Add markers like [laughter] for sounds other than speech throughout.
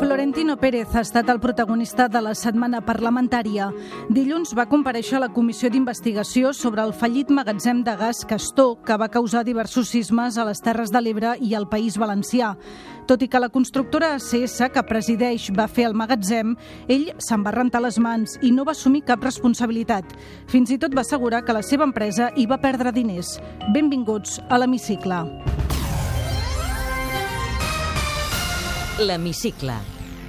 Florentino Pérez ha estat el protagonista de la setmana parlamentària. Dilluns va compareixer a la comissió d'investigació sobre el fallit magatzem de gas Castor, que va causar diversos sismes a les Terres de l'Ebre i al País Valencià. Tot i que la constructora ACS, que presideix, va fer el magatzem, ell se'n va rentar les mans i no va assumir cap responsabilitat. Fins i tot va assegurar que la seva empresa hi va perdre diners. Benvinguts a l'Hemicicle. L'Hemicicle,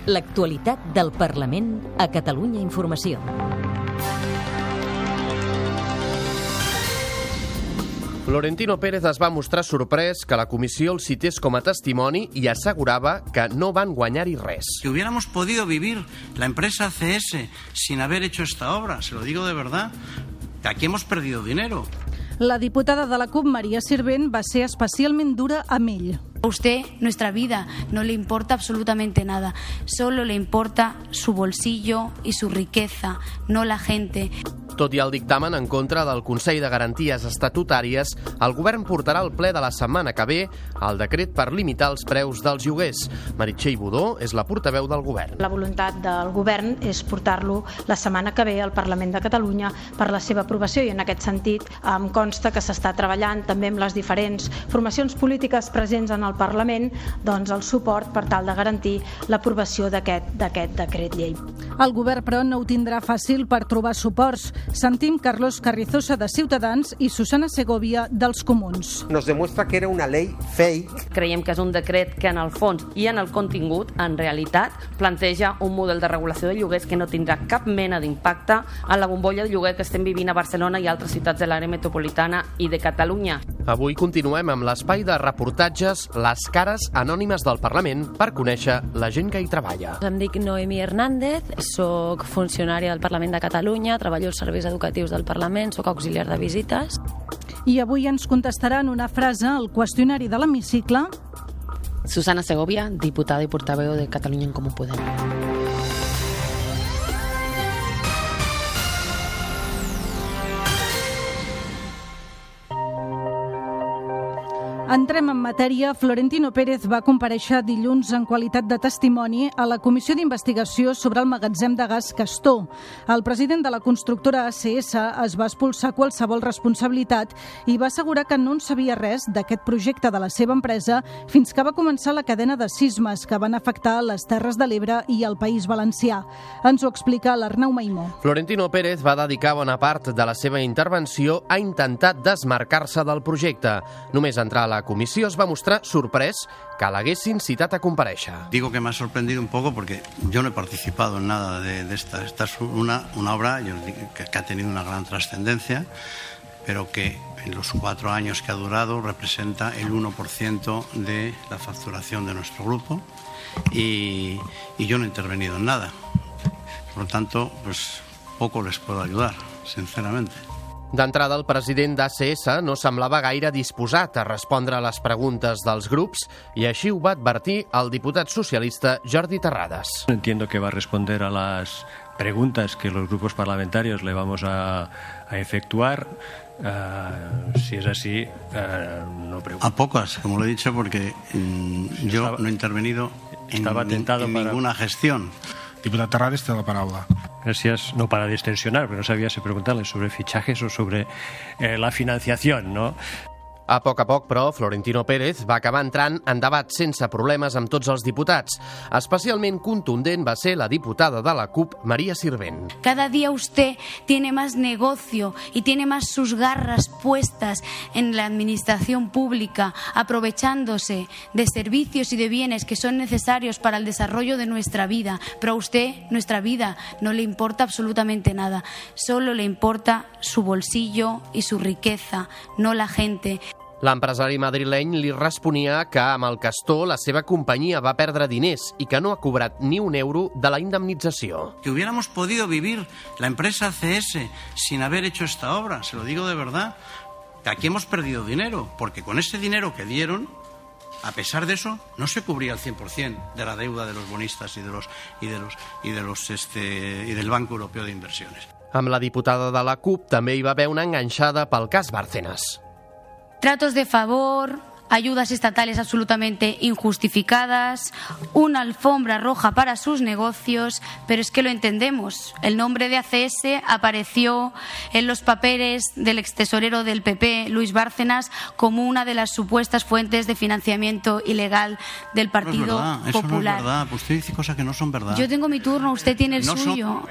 l'actualitat del Parlament a Catalunya Informació. Florentino Pérez es va mostrar sorprès que la comissió el cités com a testimoni i assegurava que no van guanyar-hi res. Que hubiéramos podido vivir la empresa CS sin haber hecho esta obra, se lo digo de verdad, que aquí hemos perdido dinero. La diputada de la CUP, Maria Sirvent, va ser especialment dura amb ell. A usted nuestra vida no le importa absolutamente nada, solo le importa su bolsillo y su riqueza, no la gente. Tot i el dictamen en contra del Consell de Garanties Estatutàries, el govern portarà al ple de la setmana que ve el decret per limitar els preus dels lloguers. Meritxell Budó és la portaveu del govern. La voluntat del govern és portar-lo la setmana que ve al Parlament de Catalunya per la seva aprovació i en aquest sentit em consta que s'està treballant també amb les diferents formacions polítiques presents en el Parlament doncs, el suport per tal de garantir l'aprovació d'aquest decret llei. El govern, però, no ho tindrà fàcil per trobar suports. Sentim Carlos Carrizosa de Ciutadans i Susana Segovia dels Comuns. Nos demuestra que era una ley fake. Creiem que és un decret que en el fons i en el contingut, en realitat, planteja un model de regulació de lloguers que no tindrà cap mena d'impacte en la bombolla de lloguer que estem vivint a Barcelona i altres ciutats de l'àrea metropolitana i de Catalunya. Avui continuem amb l'espai de reportatges Les cares anònimes del Parlament per conèixer la gent que hi treballa. Em dic Noemi Hernández, sóc funcionària del Parlament de Catalunya, treballo als serveis educatius del Parlament, sóc auxiliar de visites. I avui ens contestaran una frase al qüestionari de l'hemicicle. Susana Segovia, diputada i portaveu de Catalunya en Comú Podem. Entrem en matèria. Florentino Pérez va compareixer dilluns en qualitat de testimoni a la comissió d'investigació sobre el magatzem de gas Castor. El president de la constructora ACS es va expulsar qualsevol responsabilitat i va assegurar que no en sabia res d'aquest projecte de la seva empresa fins que va començar la cadena de sismes que van afectar les Terres de l'Ebre i el País Valencià. Ens ho explica l'Arnau Maimó. Florentino Pérez va dedicar bona part de la seva intervenció a intentar desmarcar-se del projecte. Només entrar a la comissió es va mostrar sorprès que l'haguessin citat a. Digo que me ha sorprendido un poco porque yo no he participado en nada de, esta. Esta es una, una obra que ha tenido una gran trascendencia, pero que en los cuatro años que ha durado representa el 1% de la facturación de nuestro grupo y, y yo no he intervenido en nada. Por lo tanto, pues poco les puedo ayudar, sinceramente. D'entrada, el president d'ACS no semblava gaire disposat a respondre a les preguntes dels grups i així ho va advertir el diputat socialista Jordi Terrades. Entiendo que va a responder a las preguntas que los grupos parlamentarios le vamos a, a efectuar. Uh, si es así, uh, no pregunto. A pocas, como lo he dicho, porque mm, yo no he intervenido en, Estaba tentado en para- ninguna gestión. Diputat Terrades té la paraula. Gracias, no para distensionar, pero no sabía si preguntarle sobre fichajes o sobre eh, la financiación, ¿no? A poc a poc, però, Florentino Pérez va acabar entrant en debat sense problemes amb tots els diputats. Especialment contundent va ser la diputada de la CUP, Maria Sirvent. Cada día usted tiene más negocio y tiene más sus garras puestas en la administración pública, aprovechándose de servicios y de bienes que son necesarios para el desarrollo de nuestra vida. Pero a usted, nuestra vida, no le importa absolutamente nada. Solo le importa su bolsillo y su riqueza, no la gente. L'empresari madrileny li responia que amb el Castor la seva companyia va perdre diners i que no ha cobrat ni un euro de la indemnització. Que hubiéramos podido vivir la empresa CS sin haber hecho esta obra, se lo digo de verdad. Que aquí hemos perdido dinero, porque con ese dinero que dieron, a pesar de eso, no se cubría el 100% de la deuda de los bonistas y de los y de los y de los este y del Banco Europeo de Inversiones. Amb la diputada de la CUP també hi va haver una enganxada pel cas Bárcenas. Tratos de favor, ayudas estatales absolutamente injustificadas, una alfombra roja para sus negocios, pero es que lo entendemos. El nombre de ACS apareció en los papeles del ex tesorero del PP, Luis Bárcenas, como una de las supuestas fuentes de financiamiento ilegal del Partido no es verdad, eso Popular. no es verdad. Usted dice cosas que no son verdad. Yo tengo mi turno, usted tiene el No son- suyo.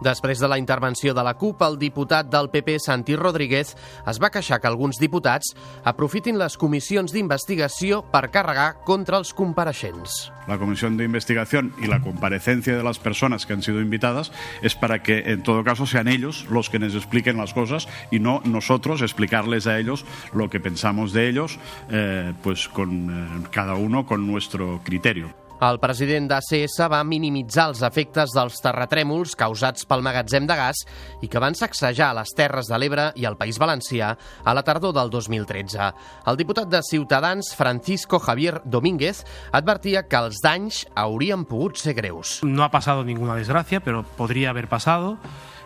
Després de la intervenció de la CUP, el diputat del PP, Santi Rodríguez, es va queixar que alguns diputats aprofitin les comissions d'investigació per carregar contra els compareixents. La comisión de investigación y la comparecencia de las personas que han sido invitadas es para que, en todo caso, sean ellos los que nos expliquen las cosas y no nosotros explicarles a ellos lo que pensamos de ellos, eh, pues con eh, cada uno con nuestro criterio. El president d'ACS va minimitzar els efectes dels terratrèmols causats pel magatzem de gas i que van sacsejar les Terres de l'Ebre i el País Valencià a la tardor del 2013. El diputat de Ciutadans, Francisco Javier Domínguez, advertia que els danys haurien pogut ser greus. No ha pasado ninguna desgracia, pero podría haver pasado.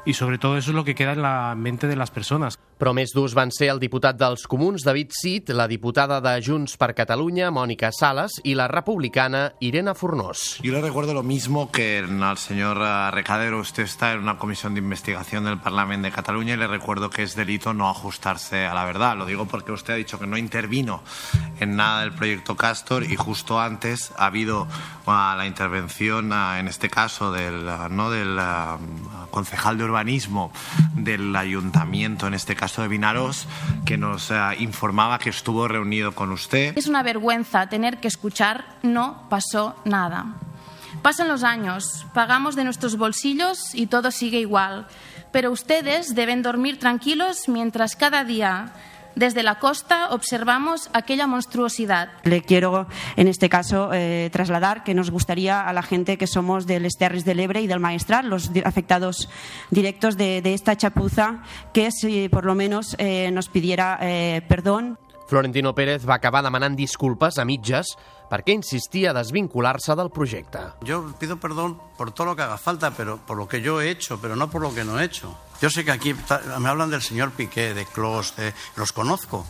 Y sobre todo eso es lo que queda en la mente de las personas. Però més durs van ser el diputat dels Comuns, David Cid, la diputada de Junts per Catalunya, Mònica Sales, i la republicana Irene Fornós. Yo le recuerdo lo mismo que al señor Recadero. Usted está en una comisión de investigación del Parlamento de Cataluña y le recuerdo que es delito no ajustarse a la verdad. Lo digo porque usted ha dicho que no intervino en nada del proyecto Castor y justo antes ha habido la intervención, ah, en este caso, del, ah, ¿no? del ah, concejal de urbanismo del ayuntamiento, en este caso de Vinaros, que nos ah, informaba que estuvo reunido con usted. Es una vergüenza tener que escuchar no pasó nada. Pasan los años, pagamos de nuestros bolsillos y todo sigue igual. Pero ustedes deben dormir tranquilos mientras cada día desde la costa observamos aquella monstruosidad. Le quiero, en este caso, eh, trasladar que nos gustaría a la gente que somos del Terres del Ebre y del Maestral, los afectados directos de, de esta chapuza, que si por lo menos eh, nos pidiera eh, perdón. Florentino Pérez va acabar demanant disculpes a mitges perquè insistia a desvincular-se del projecte. Yo pido perdón por todo lo que haga falta, pero por lo que yo he hecho, pero no por lo que no he hecho. Yo sé que aquí me hablan del señor Piqué, de Clos, de, los conozco,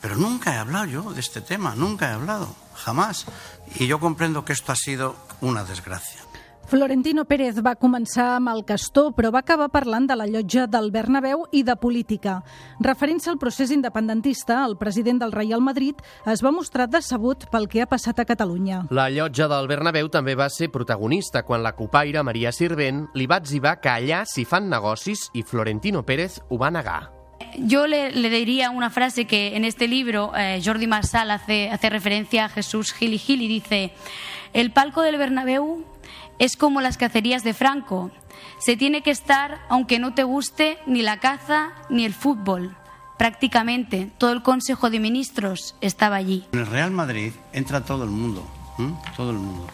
pero nunca he hablado yo de este tema, nunca he hablado, jamás. Y yo comprendo que esto ha sido una desgracia. Florentino Pérez va començar amb el Castor, però va acabar parlant de la llotja del Bernabéu i de política. Referint-se al procés independentista, el president del Real Madrid es va mostrar decebut pel que ha passat a Catalunya. La llotja del Bernabéu també va ser protagonista quan la copaire Maria Sirvent li va exhibar que allà s'hi fan negocis i Florentino Pérez ho va negar. Yo le, le diría una frase que en este libro eh, Jordi Marsal hace, hace referencia a Jesús Gil y Gil y dice, el palco del Bernabéu es como las cacerías de Franco. Se tiene que estar aunque no te guste ni la caza ni el fútbol. Prácticamente todo el Consejo de Ministros estaba allí. En el Real Madrid entra todo el mundo, todo el mundo.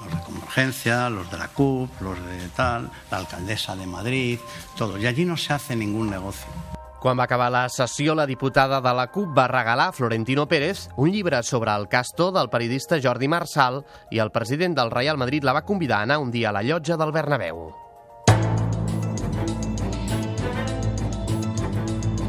Los de Convergencia, los de la CUP, los de tal, la alcaldesa de Madrid, todo. Y allí no se hace ningún negocio. Quan va acabar la sessió, la diputada de la CUP va regalar a Florentino Pérez un llibre sobre el castor del periodista Jordi Marsal i el president del Real Madrid la va convidar a anar un dia a la llotja del Bernabéu.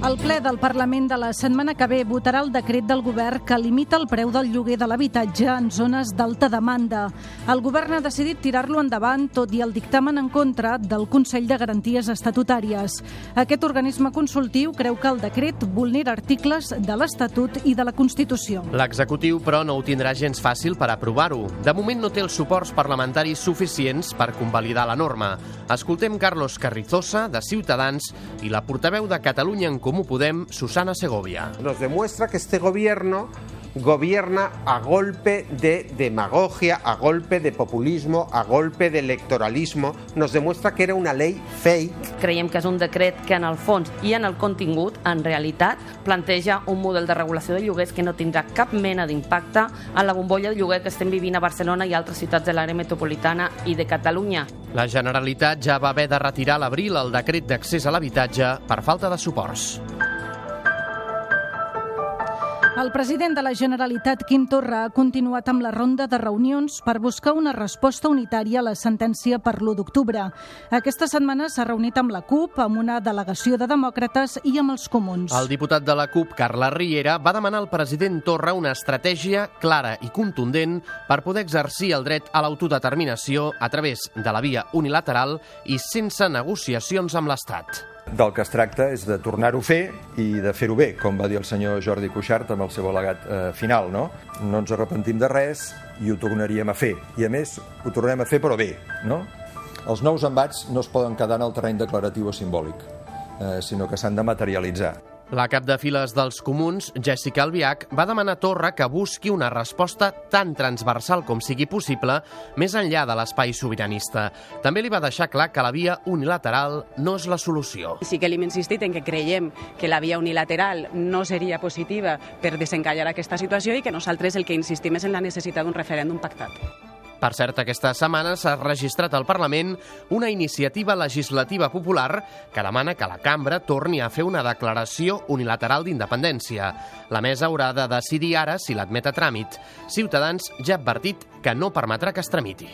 El ple del Parlament de la setmana que ve votarà el decret del govern que limita el preu del lloguer de l'habitatge en zones d'alta demanda. El govern ha decidit tirar-lo endavant, tot i el dictamen en contra del Consell de Garanties Estatutàries. Aquest organisme consultiu creu que el decret vulnera articles de l'Estatut i de la Constitució. L'executiu, però, no ho tindrà gens fàcil per aprovar-ho. De moment no té els suports parlamentaris suficients per convalidar la norma. Escoltem Carlos Carrizosa, de Ciutadans, i la portaveu de Catalunya en Comú Podem, Susana Segovia. Nos demuestra que este gobierno gobierna a golpe de demagogia, a golpe de populismo, a golpe de electoralismo. Nos demuestra que era una ley fake. Creiem que és un decret que en el fons i en el contingut, en realitat, planteja un model de regulació de lloguers que no tindrà cap mena d'impacte en la bombolla de lloguer que estem vivint a Barcelona i altres ciutats de l'àrea metropolitana i de Catalunya. La Generalitat ja va haver de retirar a l'abril el decret d'accés a l'habitatge per falta de suports. El president de la Generalitat, Quim Torra, ha continuat amb la ronda de reunions per buscar una resposta unitària a la sentència per l'1 d'octubre. Aquesta setmana s'ha reunit amb la CUP, amb una delegació de demòcrates i amb els comuns. El diputat de la CUP, Carles Riera, va demanar al president Torra una estratègia clara i contundent per poder exercir el dret a l'autodeterminació a través de la via unilateral i sense negociacions amb l'Estat. Del que es tracta és de tornar-ho a fer i de fer-ho bé, com va dir el senyor Jordi Cuixart amb el seu al·legat eh, final. No? no ens arrepentim de res i ho tornaríem a fer. I a més, ho tornarem a fer però bé. No? Els nous embats no es poden quedar en el terreny declaratiu o simbòlic, eh, sinó que s'han de materialitzar. La cap de files dels comuns, Jessica Albiach, va demanar a Torra que busqui una resposta tan transversal com sigui possible més enllà de l'espai sobiranista. També li va deixar clar que la via unilateral no és la solució. Sí que li hem insistit en que creiem que la via unilateral no seria positiva per desencallar aquesta situació i que nosaltres el que insistim és en la necessitat d'un referèndum pactat. Per cert, aquesta setmana s'ha registrat al Parlament una iniciativa legislativa popular que demana que la cambra torni a fer una declaració unilateral d'independència. La mesa haurà de decidir ara si l'admet a tràmit. Ciutadans ja ha advertit que no permetrà que es tramiti.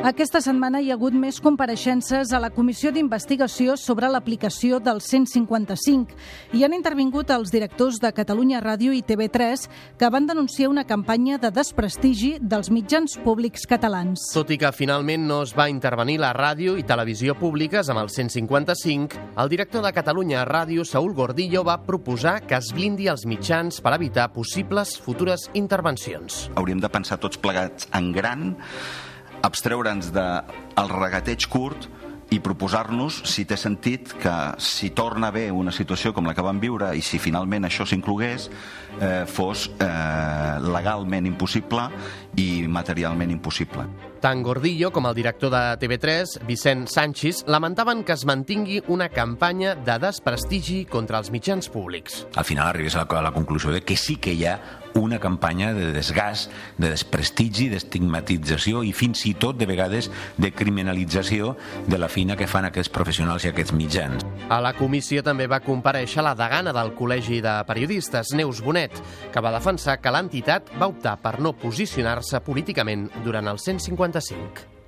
Aquesta setmana hi ha hagut més compareixences a la Comissió d'Investigació sobre l'aplicació del 155 i han intervingut els directors de Catalunya Ràdio i TV3 que van denunciar una campanya de desprestigi dels mitjans públics catalans. Tot i que finalment no es va intervenir la ràdio i televisió públiques amb el 155, el director de Catalunya Ràdio, Saúl Gordillo, va proposar que es blindi els mitjans per evitar possibles futures intervencions. Hauríem de pensar tots plegats en gran abstreure'ns del de regateig curt i proposar-nos si té sentit que si torna a haver una situació com la que vam viure i si finalment això s'inclogués eh, fos eh, legalment impossible i materialment impossible. Tant Gordillo com el director de TV3, Vicent Sánchez, lamentaven que es mantingui una campanya de desprestigi contra els mitjans públics. Al final arribes a la, a la conclusió de que sí que hi ha una campanya de desgast, de desprestigi, d'estigmatització i fins i tot, de vegades, de criminalització de la fina que fan aquests professionals i aquests mitjans. A la comissió també va compareixer la degana del Col·legi de Periodistes, Neus Bonet, que va defensar que l'entitat va optar per no posicionar-se políticament durant el 155.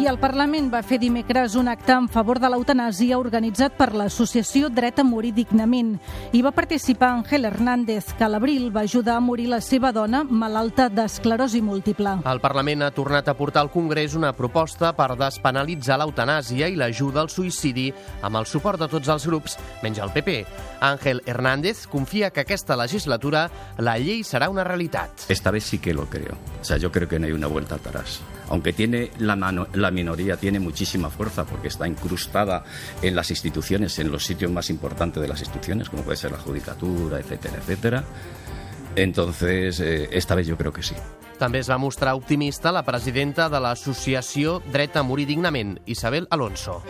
I el Parlament va fer dimecres un acte en favor de l'eutanàsia organitzat per l'associació Dret a Morir Dignament. Hi va participar Ángel Hernández, que a l'abril va ajudar a morir la seva dona malalta d'esclerosi múltiple. El Parlament ha tornat a portar al Congrés una proposta per despenalitzar l'eutanàsia i l'ajuda al suïcidi amb el suport de tots els grups, menys el PP. Ángel Hernández confia que aquesta legislatura la llei serà una realitat. Esta vez sí que lo creo. O sea, yo creo que no hay una vuelta atrás. Aunque tiene la, mano, la minoría tiene muchísima fuerza porque está incrustada en las instituciones, en los sitios más importantes de las instituciones, como puede ser la judicatura, etcétera, etcétera. Entonces, eh, esta vez yo creo que sí. També es va mostrar optimista la presidenta de l'associació Dret a Morir Dignament, Isabel Alonso.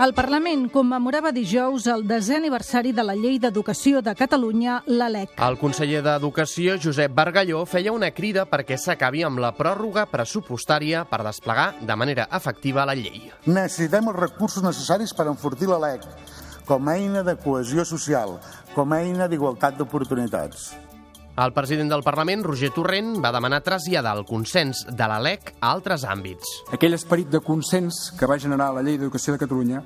El Parlament commemorava dijous el desè aniversari de la Llei d'Educació de Catalunya, la LEC. El conseller d'Educació, Josep Bargalló, feia una crida perquè s'acabi amb la pròrroga pressupostària per desplegar de manera efectiva la llei. Necessitem els recursos necessaris per enfortir la LEC com a eina de cohesió social, com a eina d'igualtat d'oportunitats. El president del Parlament, Roger Torrent, va demanar traslladar el consens de la LEC a altres àmbits. Aquell esperit de consens que va generar la Llei d'Educació de Catalunya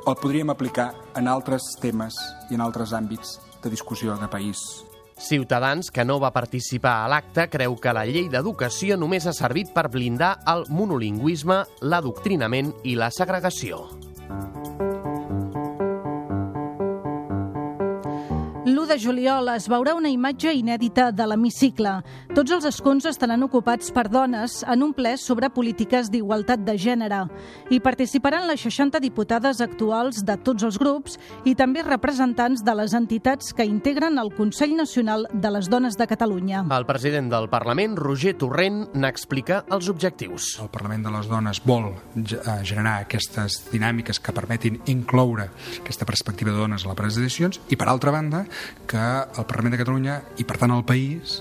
el podríem aplicar en altres temes i en altres àmbits de discussió de país. Ciutadans, que no va participar a l'acte, creu que la llei d'educació només ha servit per blindar el monolingüisme, l'adoctrinament i la segregació. L'1 de juliol es veurà una imatge inèdita de l'hemicicle. Tots els escons estaran ocupats per dones en un ple sobre polítiques d'igualtat de gènere. Hi participaran les 60 diputades actuals de tots els grups i també representants de les entitats que integren el Consell Nacional de les Dones de Catalunya. El president del Parlament, Roger Torrent, n'explica els objectius. El Parlament de les Dones vol generar aquestes dinàmiques que permetin incloure aquesta perspectiva de dones a la presa de decisions i, per altra banda, que el Parlament de Catalunya i per tant el país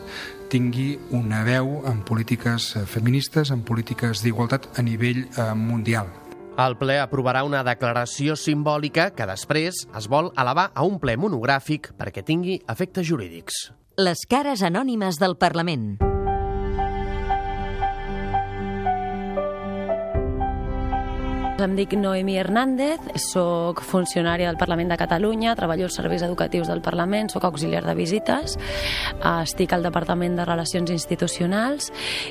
tingui una veu en polítiques feministes, en polítiques d'igualtat a nivell eh, mundial. El ple aprovarà una declaració simbòlica que després es vol elevar a un ple monogràfic perquè tingui efectes jurídics. Les cares anònimes del Parlament. Em dic Noemi Hernández, sóc funcionària del Parlament de Catalunya, treballo als serveis educatius del Parlament, sóc auxiliar de visites, estic al Departament de Relacions Institucionals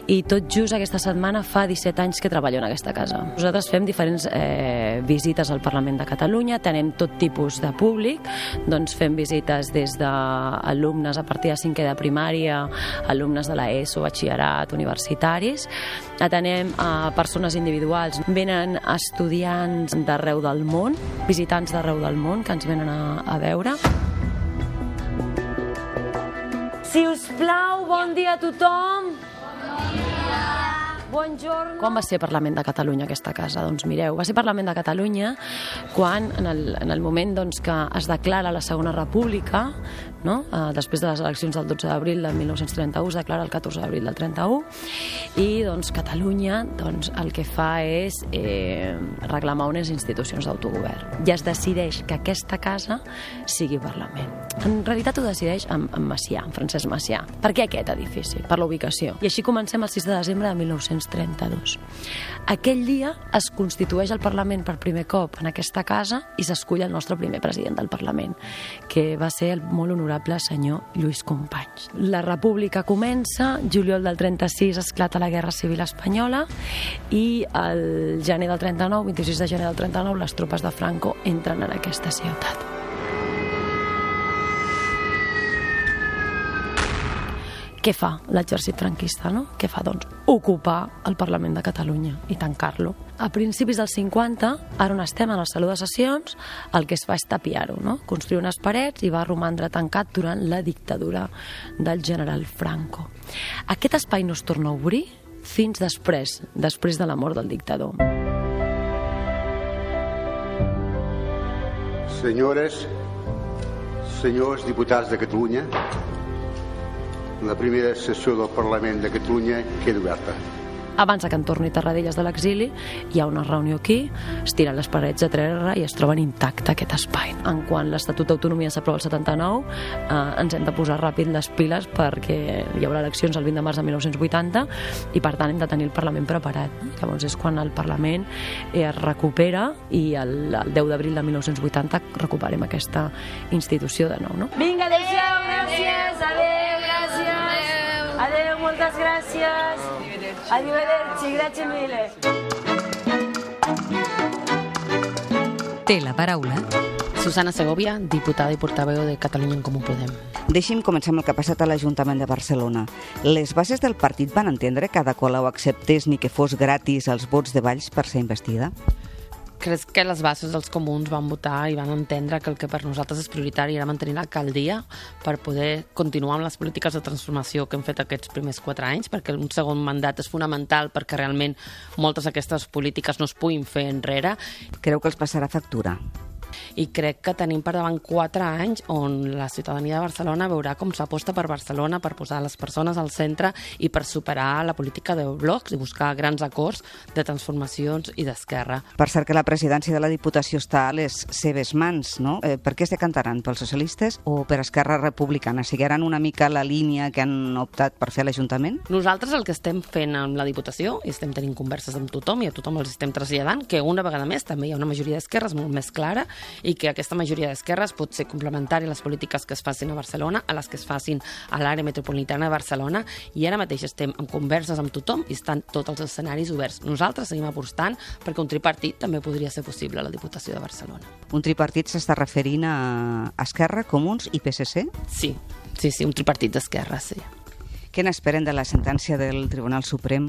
i tot just aquesta setmana fa 17 anys que treballo en aquesta casa. Nosaltres fem diferents eh, visites al Parlament de Catalunya, tenem tot tipus de públic, doncs fem visites des d'alumnes a partir de 5 de primària, alumnes de l'ESO, batxillerat, universitaris, atenem a persones individuals, venen estudiants d'arreu del món, visitants d'arreu del món que ens venen a, a veure. Si us plau, bon dia a tothom. Buongiorno. Quan va ser Parlament de Catalunya aquesta casa? Doncs mireu, va ser Parlament de Catalunya quan, en el, en el moment doncs, que es declara la Segona República, no? eh, després de les eleccions del 12 d'abril del 1931, es declara el 14 d'abril del 31, i doncs, Catalunya doncs, el que fa és eh, reclamar unes institucions d'autogovern. I es decideix que aquesta casa sigui Parlament. En realitat ho decideix en, en Macià, en Francesc Macià. Per què aquest edifici? Per la ubicació. I així comencem el 6 de desembre de 1932. Aquell dia es constitueix el Parlament per primer cop en aquesta casa i s'escull el nostre primer president del Parlament, que va ser el molt honorable senyor Lluís Companys. La república comença, juliol del 36 esclata la Guerra Civil Espanyola i el gener del 39, 26 de gener del 39, les tropes de Franco entren en aquesta ciutat. Què fa l'exèrcit franquista? No? Què fa? Doncs ocupar el Parlament de Catalunya i tancar-lo. A principis dels 50, ara on estem en el Saló de Sessions, el que es fa és tapiar-ho, no? construir unes parets i va romandre tancat durant la dictadura del general Franco. Aquest espai no es torna a obrir fins després, després de la mort del dictador. Senyores, senyors diputats de Catalunya, la primera sessió del Parlament de Catalunya queda oberta. Abans que en torni Tarradellas de l'exili, hi ha una reunió aquí, es tiren les parets de terra i es troben intacte aquest espai. En quan l'Estatut d'Autonomia s'aprova el 79, eh, ens hem de posar ràpid les piles perquè hi haurà eleccions el 20 de març de 1980 i per tant hem de tenir el Parlament preparat. Llavors és quan el Parlament eh, es recupera i el, el 10 d'abril de 1980 recuperem aquesta institució de nou. No? Vinga, adéu, gràcies, adéu, gràcies. Adéu, moltes gràcies. Arrivederci, grazie mille. Té la paraula Susana Segovia, diputada i portaveu de Catalunya en Comú Podem. Deixi'm començar amb el que ha passat a l'Ajuntament de Barcelona. Les bases del partit van entendre que Ada Colau acceptés ni que fos gratis els vots de Valls per ser investida? Crec que les bases dels comuns van votar i van entendre que el que per nosaltres és prioritari era mantenir l'alcaldia per poder continuar amb les polítiques de transformació que hem fet aquests primers quatre anys, perquè un segon mandat és fonamental perquè realment moltes d'aquestes polítiques no es puguin fer enrere. Creu que els passarà factura? I crec que tenim per davant quatre anys on la ciutadania de Barcelona veurà com s'aposta per Barcelona per posar les persones al centre i per superar la política de blocs i buscar grans acords de transformacions i d'esquerra. Per cert que la presidència de la Diputació està a les seves mans, no? Eh, per què es decantaran? Pels socialistes o per Esquerra Republicana? Seguiran una mica la línia que han optat per fer a l'Ajuntament? Nosaltres el que estem fent amb la Diputació i estem tenint converses amb tothom i a tothom els estem traslladant que una vegada més també hi ha una majoria d'esquerres molt més clara i que aquesta majoria d'esquerres pot ser complementària a les polítiques que es facin a Barcelona, a les que es facin a l'àrea metropolitana de Barcelona i ara mateix estem en converses amb tothom i estan tots els escenaris oberts. Nosaltres seguim apostant perquè un tripartit també podria ser possible a la Diputació de Barcelona. Un tripartit s'està referint a Esquerra, Comuns i PSC? Sí, sí, sí, un tripartit d'esquerra, sí. Què n'esperen de la sentència del Tribunal Suprem?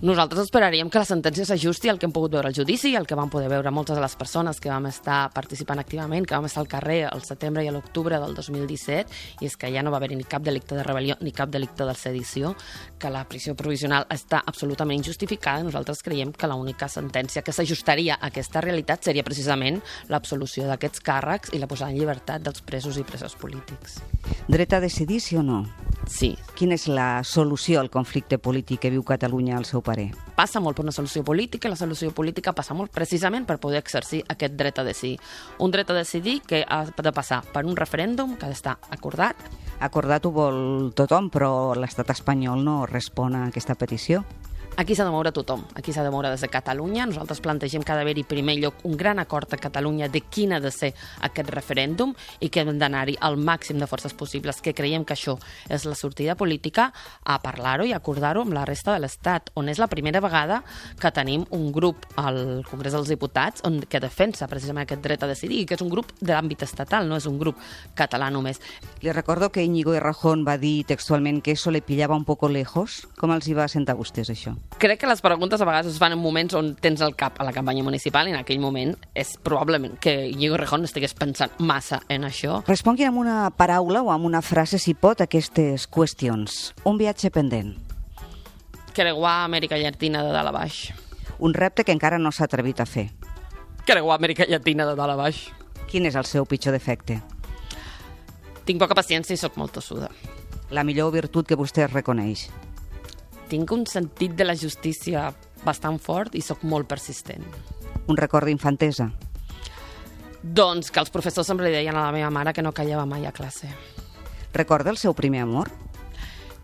Nosaltres esperaríem que la sentència s'ajusti al que hem pogut veure al judici, al que vam poder veure moltes de les persones que vam estar participant activament, que vam estar al carrer al setembre i a l'octubre del 2017, i és que ja no va haver ni cap delicte de rebel·lió ni cap delicte de sedició, que la prisió provisional està absolutament injustificada i nosaltres creiem que l'única sentència que s'ajustaria a aquesta realitat seria precisament l'absolució d'aquests càrrecs i la posada en llibertat dels presos i presos polítics. Dret a decidir, sí o no? Sí. Quina és la solució al conflicte polític que viu Catalunya, al seu parer? Passa molt per una solució política, la solució política passa molt precisament per poder exercir aquest dret a decidir. Un dret a decidir que ha de passar per un referèndum que ha d'estar acordat. Acordat ho vol tothom, però l'estat espanyol no respon a aquesta petició. Aquí s'ha de moure tothom, aquí s'ha de moure des de Catalunya. Nosaltres plantegem que ha d'haver-hi primer lloc un gran acord a Catalunya de quin ha de ser aquest referèndum i que hem d'anar-hi al màxim de forces possibles, que creiem que això és la sortida política, a parlar-ho i acordar-ho amb la resta de l'Estat, on és la primera vegada que tenim un grup al Congrés dels Diputats on, que defensa precisament aquest dret a decidir, que és un grup de l'àmbit estatal, no és un grup català només. Li recordo que Íñigo Errejón va dir textualment que eso le pillaba un poco lejos. Com els hi va sentar a vostès, això? Crec que les preguntes a vegades es fan en moments on tens el cap a la campanya municipal i en aquell moment és probablement que Íñigo Rejón estigués pensant massa en això. Responguin amb una paraula o amb una frase, si pot, aquestes qüestions. Un viatge pendent. Creuar Amèrica Llatina de dalt a baix. Un repte que encara no s'ha atrevit a fer. Creuar Amèrica Llatina de dalt a baix. Quin és el seu pitjor defecte? Tinc poca paciència i sóc molt tossuda. La millor virtut que vostè reconeix? Tinc un sentit de la justícia bastant fort i sóc molt persistent. Un record d'infantesa? Doncs que els professors sempre li deien a la meva mare que no callava mai a classe. Recorda el seu primer amor?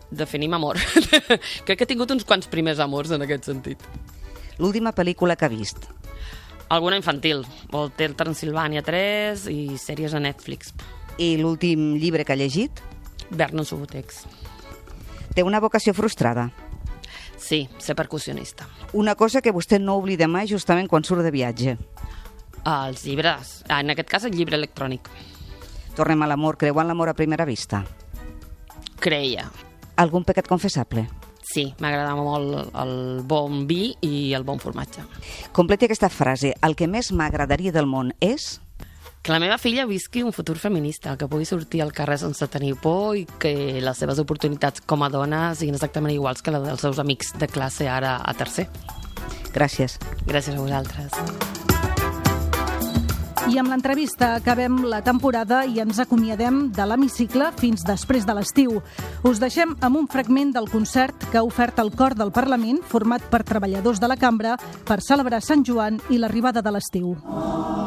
Definim amor. [laughs] Crec que he tingut uns quants primers amors en aquest sentit. L'última pel·lícula que ha vist? Alguna infantil. Hotel Transilvània 3 i sèries a Netflix. I l'últim llibre que ha llegit? Vernon Subutex. Té una vocació frustrada? Sí, ser percussionista. Una cosa que vostè no oblida mai justament quan surt de viatge? Els llibres. Ah, en aquest cas, el llibre electrònic. Tornem a l'amor. Creu en l'amor a primera vista? Creia. Algun pecat confessable? Sí, m'agradava molt el bon vi i el bon formatge. Completi aquesta frase. El que més m'agradaria del món és que la meva filla visqui un futur feminista, que pugui sortir al carrer sense tenir por i que les seves oportunitats com a dona siguin exactament iguals que les dels seus amics de classe ara a tercer. Gràcies. Gràcies a vosaltres. I amb l'entrevista acabem la temporada i ens acomiadem de l'hemicicle fins després de l'estiu. Us deixem amb un fragment del concert que ha ofert el cor del Parlament, format per treballadors de la cambra, per celebrar Sant Joan i l'arribada de l'estiu. Oh.